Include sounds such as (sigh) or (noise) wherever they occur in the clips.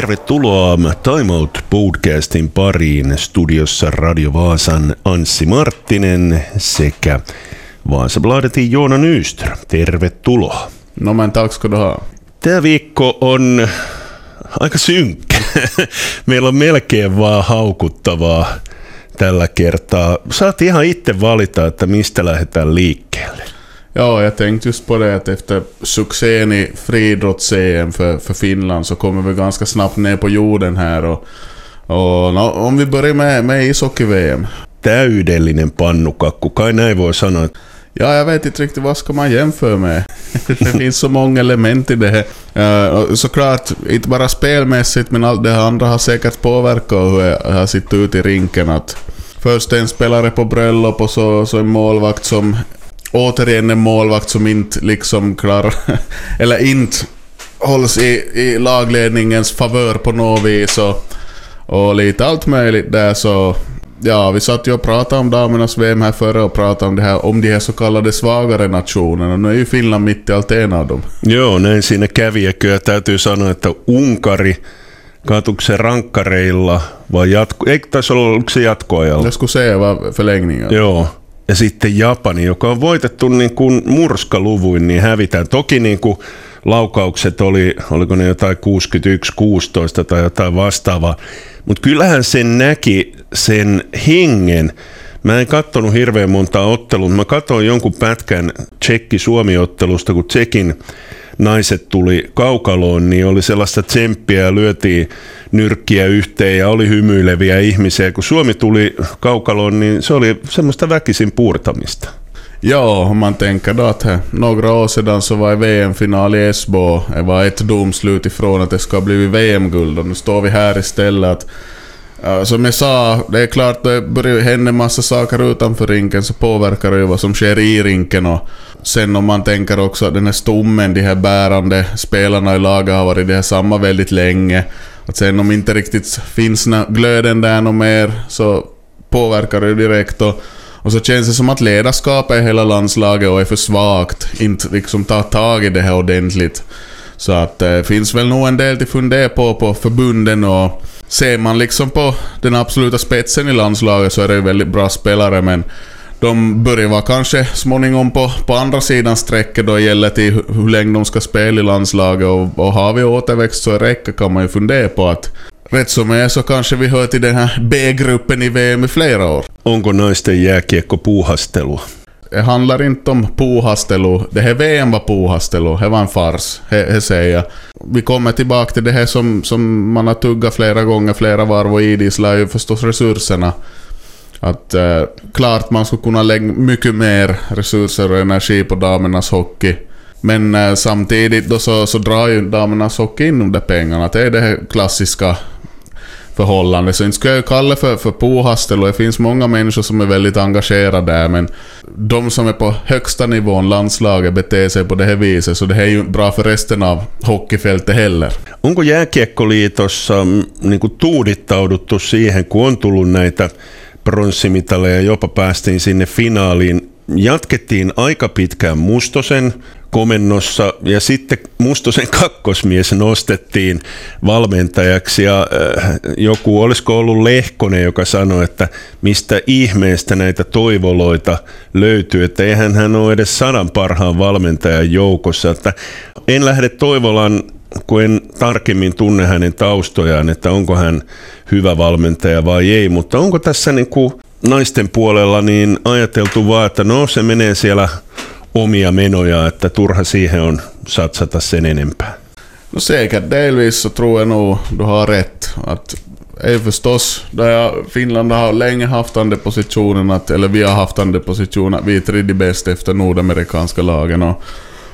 Tervetuloa Time Out podcastin pariin studiossa Radio Vaasan Anssi Marttinen sekä Vaasabladetin Joona Nyström. Tervetuloa. No men tack ska du ha. Tämä viikko on aika synkkä. (laughs) Meillä on melkein vaan haukuttavaa tällä kertaa. Saat ihan itse valita, että mistä lähdetään liikkeelle. Ja, jag tänkte just på det att efter succén i friidrotts-EM för, för Finland så kommer vi ganska snabbt ner på jorden här. Och, och no, om vi börjar med, med ishockey-VM. Täydellinen pannukakku, kai näin voi sanoa. Ja, jag vet inte riktigt vad ska man jämföra med. (laughs) det finns så många element i det här. Uh, såklart, inte bara spelmässigt, men allt det andra har säkert påverkat hur jag har sett ut i rinken. Att först en spelare på bröllop och så, så en målvakt som återigen en målvakt som inte liksom klarar, (laughs) eller inte hålls i, i lagledningens favör på något vis och, och lite allt möjligt där så Ja, vi satt ju och pratade om damernas VM här förra och pratade om, det här, om de här så kallade svagare nationerna. Nu är ju Finland mitt i allt en av dem. Joo, näin siinä kävi ja kyllä täytyy sanoa, että Unkari katuuko se rankkareilla vai jatko... Eikö taisi olla, oliko se jatkoajalla? Jag skulle säga var förlängningen. Joo. Ja sitten Japani, joka on voitettu niin kuin murskaluvuin, niin hävitään. Toki niin kuin laukaukset oli, oliko ne jotain 61-16 tai jotain vastaavaa. Mutta kyllähän sen näki sen hengen. Mä en katsonut hirveän monta ottelua, mä katsoin jonkun pätkän Tsekki-Suomi-ottelusta, kun Tsekin naiset tuli kaukaloon, niin oli sellaista tsemppiä ja lyötiin nyrkkiä yhteen ja oli hymyileviä ihmisiä. Kun Suomi tuli kaukaloon, niin se oli semmoista väkisin puurtamista. Ja, om man tänker att några år sedan så var VM-final i Esbo. Det var ett domslut ifrån att det ska bli VM-guld och nu står vi här istället. Att, som jag sa, det är klart det börjar hända massa saker utanför rinken så påverkar det ju vad som sker i rinken och sen om man tänker också att den här stommen, de här bärande spelarna i laget har varit det här samma väldigt länge. Att sen om inte riktigt finns glöden där något mer så påverkar det ju direkt och och så känns det som att ledarskapet i hela landslaget är för svagt. Inte liksom tar tag i det här ordentligt. Så att det eh, finns väl nog en del till fundera på på förbunden och ser man liksom på den absoluta spetsen i landslaget så är det ju väldigt bra spelare men de börjar vara kanske småningom på, på andra sidan strecket då gäller till hur länge de ska spela i landslaget och, och har vi återväxt så räcker kan man ju fundera på att rätt som är så kanske vi hör till den här B-gruppen i VM i flera år. Onko naisten jääkiekko puuhastelua? Det handlar inte om Puhastelu. Det här VM var Puhastelu, Det var en fars. Det säger jag. Vi kommer tillbaka till det här som, som man har tuggat flera gånger, flera varv och idisslar ju förstås resurserna. Att eh, klart man skulle kunna lägga mycket mer resurser och energi på damernas hockey. Men eh, samtidigt då så, så drar ju damernas hockey in de där pengarna. Det är det här klassiska förhållande. Så inte skulle jag kalla för, för påhastel och det finns många människor som är väldigt engagerade där men de som är på högsta nivån, landslaget, beter sig på det här viset så det här är ju bra för resten av hockeyfältet heller. Onko jääkiekkoliitossa mm, niin tuudittauduttu siihen, kun on tullut näitä pronssimitaleja, jopa päästiin sinne finaaliin, jatkettiin aika pitkään Mustosen komennossa ja sitten Mustosen (laughs) kakkosmies nostettiin valmentajaksi ja äh, joku, olisiko ollut Lehkonen, joka sanoi, että mistä ihmeestä näitä toivoloita löytyy, että eihän hän ole edes sadan parhaan valmentajan joukossa, että en lähde Toivolan kun en tarkemmin tunne hänen taustojaan, että onko hän hyvä valmentaja vai ei, mutta onko tässä niin kuin naisten puolella niin ajateltu vaan, että no se menee siellä omia menoja, että turha siihen on satsata sen enempää. No säkert delvis så tror jag nog du har rätt. Att är förstås, där Finland har länge haft den positionen, att, eller vi har haft den positionen att vi är tredje bäst efter nordamerikanska lagen. Och,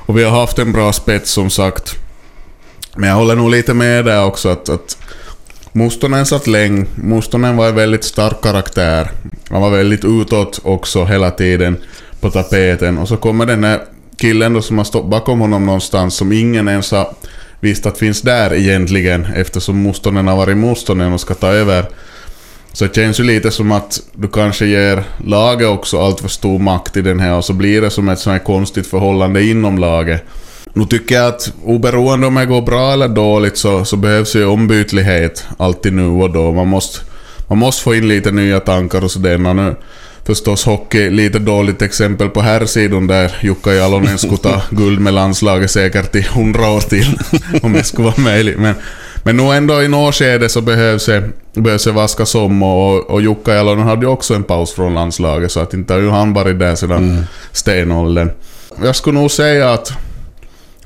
och vi har haft en bra spets som sagt. Men jag håller nog lite med där också att, att Mustonen satt länge. Mustonen var en väldigt stark karaktär. Han var väldigt utåt också hela tiden på tapeten. Och så kommer den här killen då som har stått bakom honom någonstans som ingen ens har visst att finns där egentligen eftersom Mustonen har varit Mustonen och ska ta över. Så det känns ju lite som att du kanske ger laget också allt för stor makt i den här och så blir det som ett sånt här konstigt förhållande inom laget nu tycker jag att oberoende om det går bra eller dåligt så, så behövs ju ombytlighet alltid nu och då. Man måste, man måste få in lite nya tankar och sådär. Nu, förstås hockey, lite dåligt exempel på här sidan där Jukka Jalonen skulle ta (laughs) guld med landslaget säkert i hundra år till. (laughs) om det skulle vara möjligt. Men, men nog ändå i något skede så behövs det, behövs det vaskas om och, och Jukka Jalonen hade ju också en paus från landslaget så att inte har ju han varit där sedan mm. stenåldern. Jag skulle nog säga att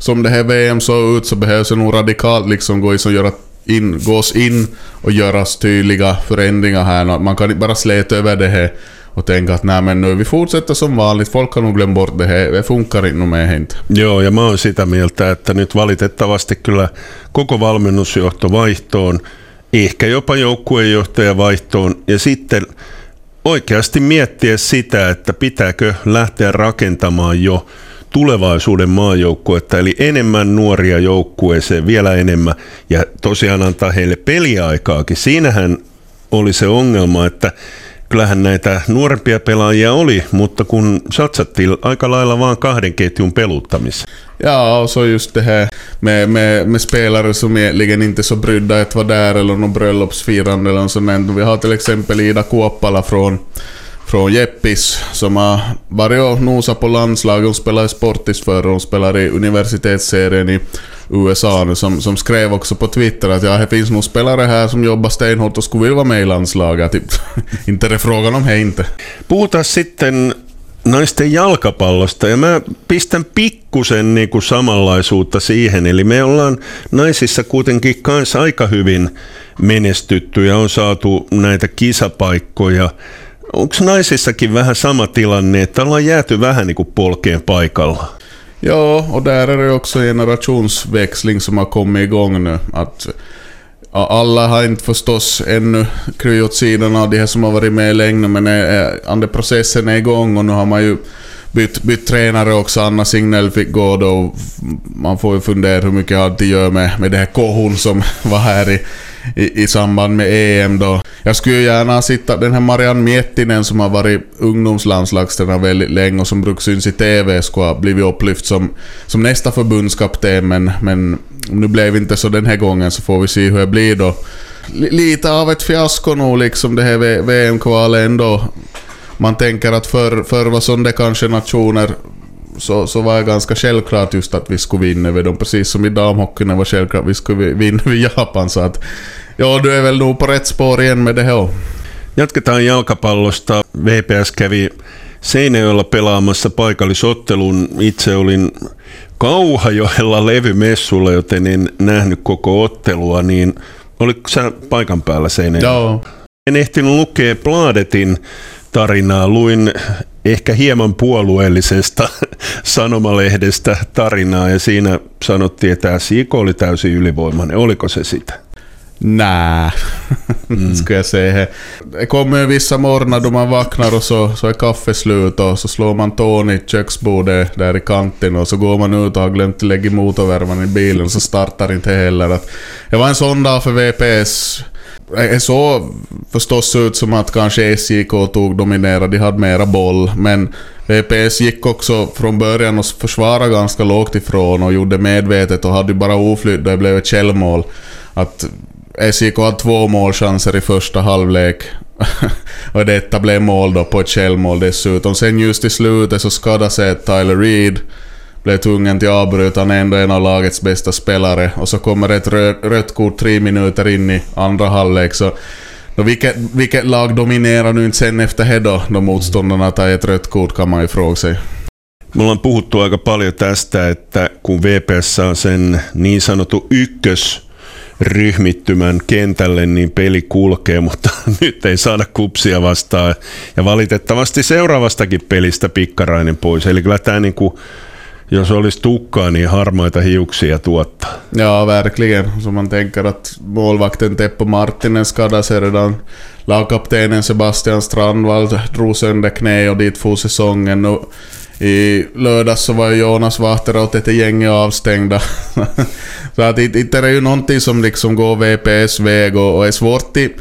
som det här VM såg ut så behövs det nog radikalt liksom gå in och göra in, gås in och göras tydliga förändringar här. Man kan inte bara släta över det här och tänka att nej men nu vi fortsätter som vanligt, folk har nog glömt bort det här, det funkar inte med inte. Joo, ja mä oon sitä mieltä, että nyt valitettavasti kyllä koko valmennusjohto vaihtoon, ehkä jopa joukkueenjohtaja vaihtoon, ja sitten oikeasti miettiä sitä, että pitääkö lähteä rakentamaan jo tulevaisuuden maajoukkuetta, eli enemmän nuoria joukkueeseen, vielä enemmän, ja tosiaan antaa heille peliaikaakin. Siinähän oli se ongelma, että kyllähän näitä nuorempia pelaajia oli, mutta kun satsattiin aika lailla vaan kahden ketjun peluttamissa. Ja, och så just det här med, med, med spelare som egentligen inte så brydda att vara där eller någon bröllopsfirande eller något sånt. Vi har till exempel Ida Kuoppala från från Jeppis som har varit och nosat på landslaget. Hon spelar i Sportis förr hon spelar i universitetsserien i USA nu som, som skrev också på Twitter att ja, det finns nog spelare här som jobbar stenhårt och skulle vilja vara med i landslaget. Typ. (laughs) inte det frågan om det inte. Puhutaan sitten naisten jalkapallosta ja mä pistän pikkusen niin kuin samanlaisuutta siihen. Eli me ollaan naisissa kuitenkin kanssa aika hyvin menestytty ja on saatu näitä kisapaikkoja Onko naisissakin vähän sama tilanne, että ollaan jääty vähän niin kuin polkeen paikalla? Ja, och där är det också generationsväxling som har kommit igång nu. Att alla har inte förstås ännu krytt åt sidan av de här som har varit med länge, men är, processen är igång och nu har man ju bytt, bytt tränare också. Anna Signell fick gå då. Man får ju fundera hur mycket det gör med, med det här kohon som (laughs) var här i, i, i samband med EM då. Jag skulle ju gärna sitta... den här Marianne Miettinen som har varit ungdomslandslagstränare väldigt länge och som brukar syns i TV skulle ha blivit upplyft som, som nästa förbundskapten men, men nu blev inte så den här gången så får vi se hur det blir då. Lite av ett fiasko nog liksom det här VM-kvalet ändå. Man tänker att förr för var sådana kanske nationer så, så var det ganska självklart just att vi skulle vinna över dem. Precis som i damhockeyn var självklart att vi skulle vinna över Japan. Så att, ja, du är väl nog på rätt spår igen med det här. Jatketaan jalkapallosta. VPS kävi Seinäjoella pelaamassa paikallisottelun. Itse olin Kauhajoella levymessulla, joten en nähnyt koko ottelua, niin oliko sä paikan päällä Seinäjoella? Joo. En ehtinyt lukea Bladetin tarinaa. Luin ehkä hieman puolueellisesta (laughs) sanomalehdestä tarinaa ja siinä sanottiin, että SJK oli täysin ylivoimainen. Oliko se sitä? Nej, mm. (laughs) ska jag säga. Det kommer vissa morgnar då man vaknar och så, så är kaffet slut och så slår man tån i köksbordet där i kanten och så går man ut och har glömt lägga motorvärmaren i bilen så startar inte heller. det var en sån dag för VPS Eh, eh, det såg förstås ut som att kanske SJK tog dominera, de hade mera boll, men eh, VPS gick också från början och försvarade ganska lågt ifrån och gjorde medvetet och hade bara oflytt det blev ett källmål. Att SJK hade två målchanser i första halvlek (laughs) och detta blev mål då på ett källmål dessutom. Sen just i slutet så skadade sig Tyler Reed blev tvungen till avbryta. Han är ändå en av lagets bästa spelare. Och så kommer ett rött kort tre minuter in i andra halvlek. Så No, vilket, vilket lag dominerar nu inte sen efter det då, då motståndarna tar ett rött kort kan man ju fråga sig. Me ollaan puhuttu aika paljon tästä, että kun VPS saa sen niin sanottu ykkösryhmittymän kentälle, niin peli kulkee, (laughs) mutta nyt ei saada kupsia vastaan. Ja valitettavasti seuraavastakin pelistä pikkarainen pois. Eli kyllä tämä niin kuin Jos olisi tukkaa, niin harmaita hiuksia tuottaa. Ja, verkligen. Så man tänker att målvakten Teppo Martinen skadade sig redan. Lagkaptenen Sebastian Strandvall drog sönder knä och dit for säsongen. Och I lördags så var Jonas Vahterot ett gäng avstängda. (laughs) så att är det ju någonting som liksom går VPS väg och, och är svårt i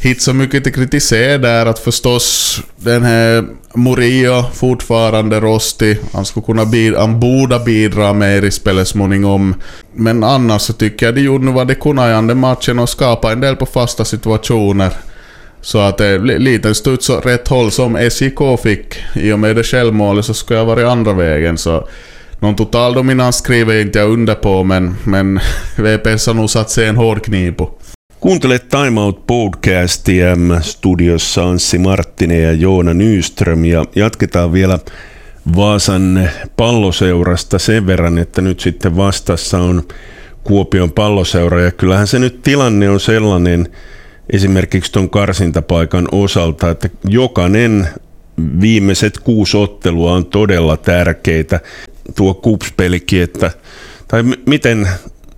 hit så mycket till kritisera där att förstås den här Murillo fortfarande rostig. Han skulle kunna bidra, han borde bidra mer i spelet småningom. Men annars så tycker jag de gjorde nu vad de kunde i andra matchen och skapa en del på fasta situationer. Så att eh, det liten studs åt rätt håll som SJK fick. I och med det självmålet så skulle jag varit andra vägen så... Någon total dominans skriver jag inte jag under på men, men (laughs) VPS har nog satt sig en hård kniv på. Kuuntelet Time Out podcastia. Studiossa Anssi Marttinen ja Joona Nyström ja jatketaan vielä Vaasan palloseurasta sen verran, että nyt sitten vastassa on Kuopion palloseura ja kyllähän se nyt tilanne on sellainen esimerkiksi tuon karsintapaikan osalta, että jokainen viimeiset kuusi ottelua on todella tärkeitä. Tuo kupspelikin, että tai miten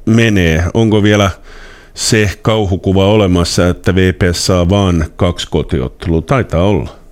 menee, onko vielä – se kauhukuva olemassa, että VPS saa vaan kaksi kotiottelua. Taitaa olla.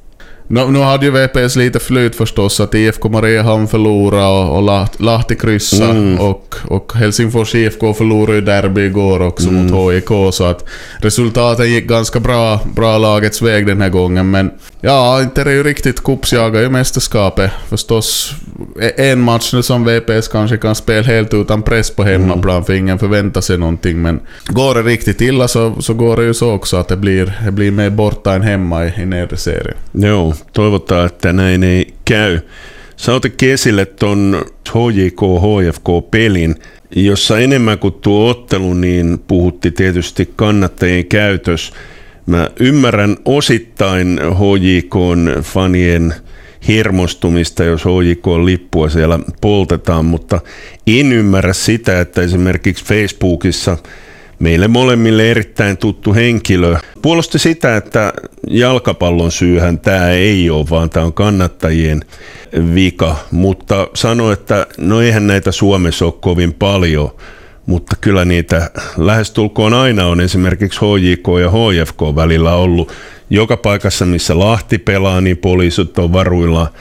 No, nu hade ju VPS lite flyt förstås, att IFK Mariehamn förlorade och, och Lahti kryssa mm. och, och Helsingfors IFK förlorade ju derby igår också mm. mot HIK så att resultaten gick ganska bra, bra lagets väg den här gången men ja, inte det är ju riktigt kuppsjagar ju mästerskapet förstås. E- en match nu som VPS kanske kan spela helt utan press på hemmaplan mm. för ingen förväntar sig någonting men går det riktigt illa så, så går det ju så också att det blir, det blir mer borta än hemma i, i nedre serien. Jo, toivotaan, että näin ei käy. Sä otit esille ton HJK-HFK-pelin, jossa enemmän kuin tuo ottelu, niin puhutti tietysti kannattajien käytös. Mä ymmärrän osittain HJKn fanien hermostumista, jos HJK-lippua siellä poltetaan, mutta en ymmärrä sitä, että esimerkiksi Facebookissa – meille molemmille erittäin tuttu henkilö, puolusti sitä, että jalkapallon syyhän tämä ei ole, vaan tämä on kannattajien vika, mutta sanoi, että no eihän näitä Suomessa ole kovin paljon, mutta kyllä niitä lähestulkoon aina on esimerkiksi HJK ja HFK välillä ollut. Joka paikassa, missä Lahti pelaa, niin poliisit on varuilla.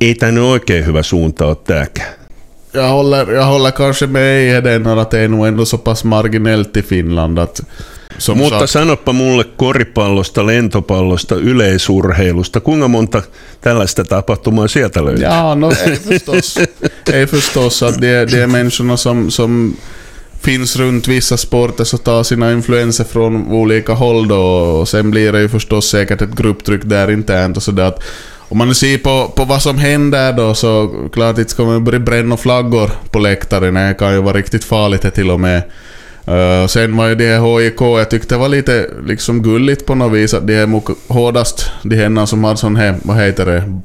Ei tämä nyt oikein hyvä suunta ole tämäkään jag håller, jag håller kanske med i den att det är nog ändå så pass marginellt i Finland att som Mutta sagt, sanoppa mulle koripallosta, lentopallosta, yleisurheilusta. Kuinka monta tällaista tapahtumaa sieltä löytyy? Ja, no ei förstås. (laughs) ei förstås att det, det är människorna som, som finns runt vissa sporter så tar sina influenser från olika håll då. Och sen blir det ju förstås säkert ett grupptryck där internt och sådär om man nu ser på, på vad som händer då så klart inte ska man börja bränna flaggor på läktaren. Det kan ju vara riktigt farligt det till och med. Uh, sen var ju det HIK, jag tyckte det var lite liksom gulligt på något vis att de är hårdast, de händerna som har sån här, vad heter det,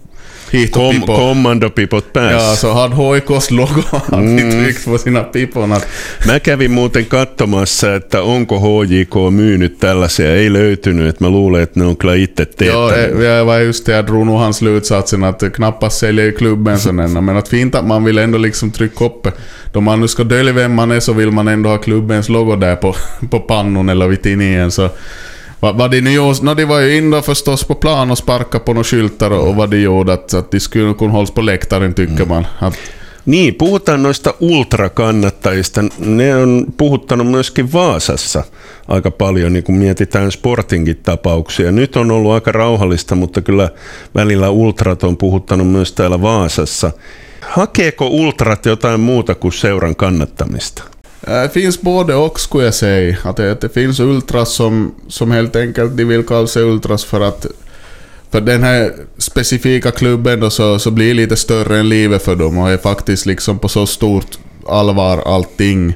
Kom, pipo. Kommandopipot päässä. Ja, så hade HIKs logo (laughs) mm. tryckt på sina pipon. Mä kävin muuten katsomassa, että onko HJK myynyt tällaisia. Ei löytynyt, että mä luulen, että ne on kyllä itse teettänyt. Ja, jag var just det, jag drog nog hans slutsatsen att knappast säljer klubben sådana. Men att fint att man vill ändå liksom trycka upp Då man nu ska dölja vem man är så vill man ändå ha klubbens logo där på, (laughs) på pannon eller vid tidningen. Så vad, vad de nu gjorde, no, de var ju inne förstås på plan och sparkade på några skyltar och, och vad de gjorde, att, att de skulle kunna hållas på läktaren tycker mm. man. Att, niin, puhutaan noista ultrakannattajista. Ne on puhuttanut myöskin Vaasassa aika paljon, niin kun mietitään sportingin tapauksia. Nyt on ollut aika rauhallista, mutta kyllä välillä ultrat on puhuttanut myös täällä Vaasassa. Hakeeko ultrat jotain muuta kuin seuran kannattamista? Eh, det finns både och skulle jag säga. Att det, det finns ultras som, som helt enkelt de vill kalla sig ultras för att för den här specifika klubben då så, så blir lite större än livet för dem och är faktiskt liksom på så stort allvar allting.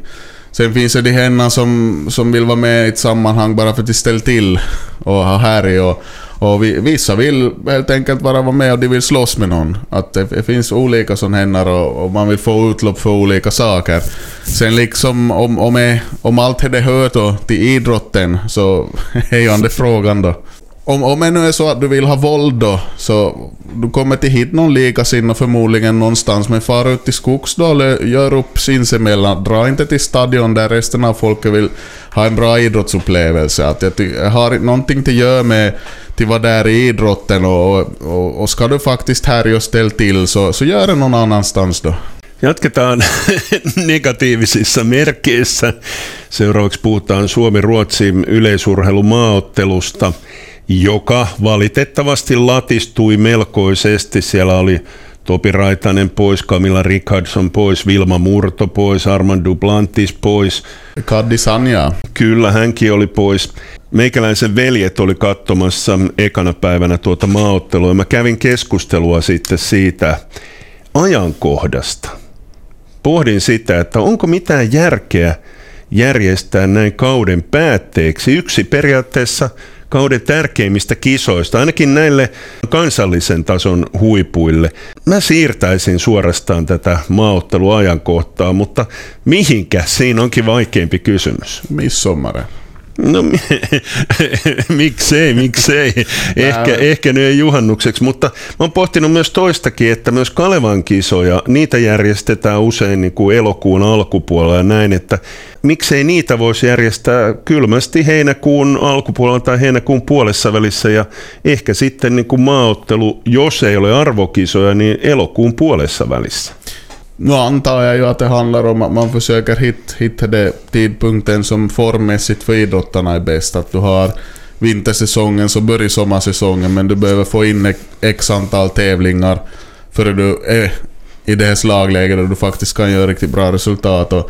Sen finns det de hänna som, som vill vara med i ett sammanhang bara för att de ställer till och ha härj och, och vi, vissa vill helt enkelt bara vara med och de vill slåss med någon. Att det, det finns olika sådana händer och, och, man vill få utlopp för olika saker. Sen liksom om, om, om allt hade hör då till idrotten så (laughs) är ju andra frågan då. Om, om det nu är så att du vill ha våld då, så du kommer till hit någon likasinnig förmodligen någonstans, men far ut till Skogsdal gör upp sinsemellan. Dra inte till stadion där resten av folket vill ha en bra idrottsupplevelse. Att jag, jag har någonting att göra med till vad det är i idrotten och, och, och ska du faktiskt härja och ställa till så, så gör det någon annanstans då. Jatketaan (laughs) negatiivisissa merkeissä. Seuraavaksi puhutaan Suomi-Ruotsi yleisurheilumaaottelusta, joka valitettavasti latistui melkoisesti. Siellä oli Topi Raitanen pois, Camilla Richardson pois, Vilma Murto pois, Armand Duplantis pois. Kaddi Sanja. Kyllä, hänkin oli pois. Meikäläisen veljet oli katsomassa ekana päivänä tuota maaottelua. Mä kävin keskustelua sitten siitä ajankohdasta. Pohdin sitä, että onko mitään järkeä järjestää näin kauden päätteeksi. Yksi periaatteessa kauden tärkeimmistä kisoista, ainakin näille kansallisen tason huipuille. Mä siirtäisin suorastaan tätä maaotteluajankohtaa, mutta mihinkä? Siinä onkin vaikeampi kysymys. Midsommar. No (laughs) miksei, miksei. Ehkä, ehkä ne ei juhannukseksi, mutta mä oon pohtinut myös toistakin, että myös Kalevan kisoja, niitä järjestetään usein niin kuin elokuun alkupuolella ja näin, että miksei niitä voisi järjestää kylmästi heinäkuun alkupuolella tai heinäkuun puolessa välissä ja ehkä sitten niin kuin maaottelu, jos ei ole arvokisoja, niin elokuun puolessa välissä. Nu antar jag ju att det handlar om att man försöker hitta, hitta det tidpunkten som formmässigt för idrottarna är bäst. Att du har vintersäsongen så börjar sommarsäsongen men du behöver få in x antal tävlingar före du är i det här slagläget där du faktiskt kan göra riktigt bra resultat. Och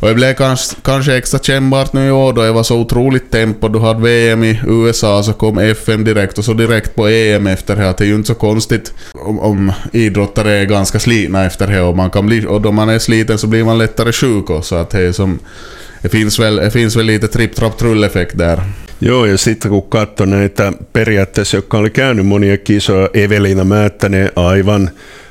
och det blev kanske, kanske extra kännbart nu i år då det var så otroligt tempo. Du hade VM i USA, så kom FM direkt och så direkt på EM efter det. Det är ju inte så konstigt om, om idrottare är ganska slitna efter det och, man kan bli, och då man är sliten så blir man lättare sjuk också. Att det, är som, det, finns väl, det finns väl lite tripp-trapp-trull-effekt där. Joo, ja sitten kun katsoi näitä periaatteessa, jotka oli käynyt monia kisoja, Evelina Määttänen aivan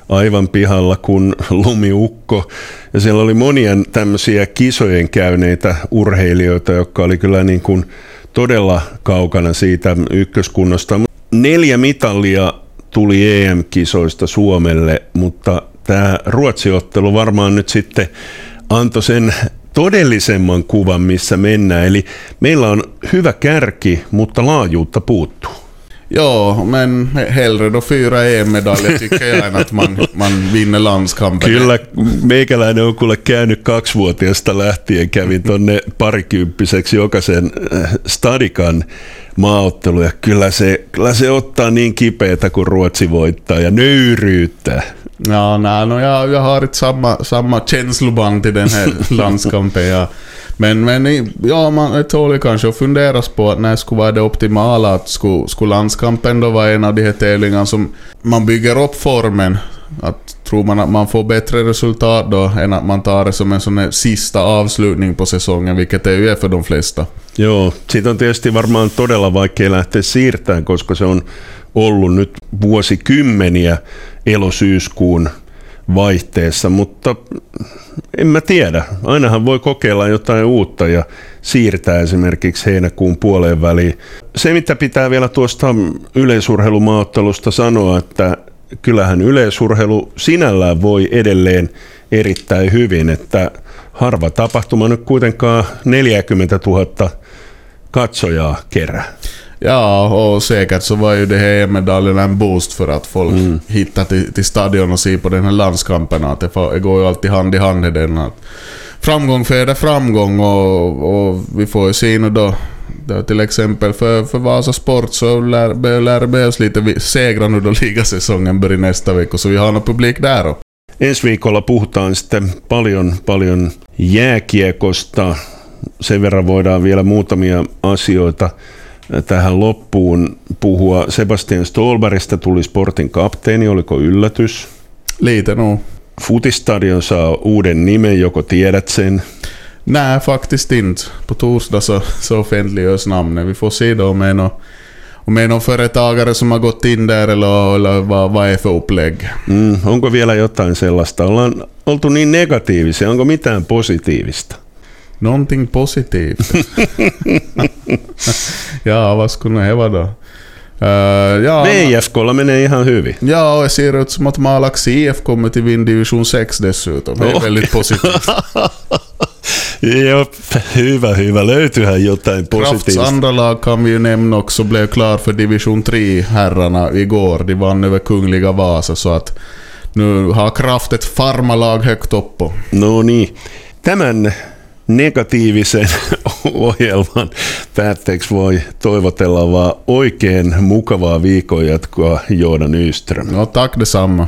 aivan pihalla kuin lumiukko. Ja siellä oli monia tämmöisiä kisojen käyneitä urheilijoita, jotka oli kyllä niin kuin todella kaukana siitä ykköskunnosta. Neljä mitallia tuli EM-kisoista Suomelle, mutta tämä Ruotsiottelu varmaan nyt sitten antoi sen todellisemman kuvan, missä mennään. Eli meillä on hyvä kärki, mutta laajuutta puuttuu. Ja, men hellre då fyra EM-medaljer tycker jag än att man, man vinner landskampen. Kyllä, meikäläinen on kuule käynyt kaksivuotiaasta lähtien, kävin tonne parikymppiseksi jokaisen äh, stadikan maaottelu ja kyllä se, kyllä se ottaa niin kipeätä, kun Ruotsi voittaa ja nöyryyttää. Ja, nej, no, jag, jag har ett samma, samma känsloband till den här (laughs) landskampen. Jag, men, men ja, man tål ju kanske att funderas på att när skulle vara det optimala. Att skulle, skulle landskampen då vara en av de här tävlingarna som man bygger upp formen. Att tror man att man får bättre resultat då än att man tar det som en sån sista avslutning på säsongen, vilket det ju är för de flesta. Joo, siitä on tietysti varmaan todella vaikea lähteä siirtämään, koska se on ollut nyt vuosikymmeniä elosyyskuun vaihteessa, mutta en mä tiedä. Ainahan voi kokeilla jotain uutta ja siirtää esimerkiksi heinäkuun puoleen väliin. Se, mitä pitää vielä tuosta yleisurheilumaaottelusta sanoa, että kyllähän yleisurheilu sinällään voi edelleen erittäin hyvin, että harva tapahtuma nyt kuitenkaan 40 000 katsojaa kerää. Ja, och säkert så var ju det här EM-medaljen en boost för att folk mm. hittar till, till stadion och ser på den här landskampen. Att det, det går ju alltid hand i hand i den. Att framgång föder framgång och, och vi får ju se nu då då till exempel för, för Vasa Sport så lär, lär behövs lite segrar nu då (laughs) ligasäsongen börjar nästa vecka så vi har någon publik där. Och. Ensi viikolla puhutaan sitten paljon, paljon jääkiekosta. Sen verran voidaan vielä muutamia asioita tähän loppuun puhua. Sebastian Stolbergista tuli Sportin kapteeni, oliko yllätys? Lite nog. Futistadion saa uuden nimen, joko tiedät sen? Nej, faktiskt inte. På torsdag så, så offentliggörs namnet. Vi får se då om någon, om är någon företagare som har gått in där eller, eller vad, vad är för upplägg. Mm, onko vielä jotain sellaista? Ollaan oltu niin negatiivisia. Onko mitään positiivista? Någonting positivt. (laughs) ja, vad skulle det vara då? Uh, ja, VIFKlla menee ihan hyvin. Ja, och det ser ut som att Malax IF kommer till Vind Division 6 dessutom. Det är oh. väldigt positivt. (laughs) Jop, hyvä, hyvä. Löytyyhän jotain positiivista. Krafts andra lag kan vi ju nämna också blev klar för Division 3 herrarna igår. De vann över Kungliga Vasa så att nu har Kraft ett farmalag högt upp på. No niin, tämän negatiivisen (laughs) ohjelman päätteeksi voi toivotella vaan oikein mukavaa viikonjatkoa Joodan Nyström. No tack detsamma.